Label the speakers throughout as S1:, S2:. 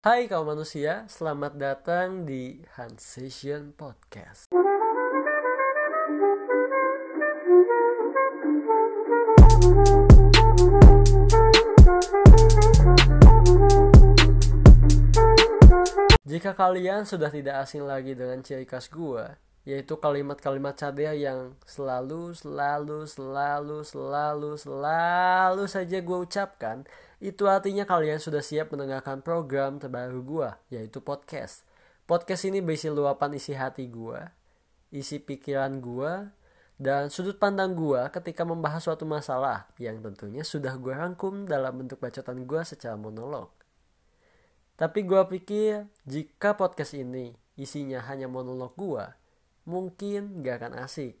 S1: Hai kaum manusia, selamat datang di Hansation Podcast. Jika kalian sudah tidak asing lagi dengan ciri khas gua, yaitu kalimat-kalimat cadel yang selalu, selalu, selalu, selalu, selalu saja gue ucapkan, itu artinya kalian sudah siap mendengarkan program terbaru gue, yaitu podcast. Podcast ini berisi luapan isi hati gue, isi pikiran gue, dan sudut pandang gue ketika membahas suatu masalah yang tentunya sudah gue rangkum dalam bentuk bacotan gue secara monolog. Tapi gue pikir jika podcast ini isinya hanya monolog gue, mungkin gak akan asik.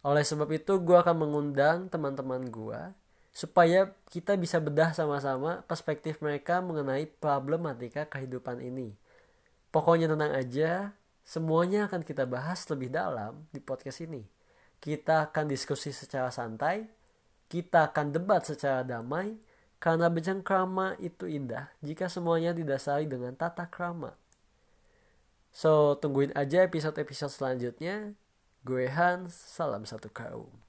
S1: Oleh sebab itu gue akan mengundang teman-teman gue supaya kita bisa bedah sama-sama perspektif mereka mengenai problematika kehidupan ini. Pokoknya tenang aja, semuanya akan kita bahas lebih dalam di podcast ini. Kita akan diskusi secara santai, kita akan debat secara damai, karena bercengkrama itu indah jika semuanya didasari dengan tata krama. So, tungguin aja episode-episode selanjutnya. Gue Hans, salam satu kaum.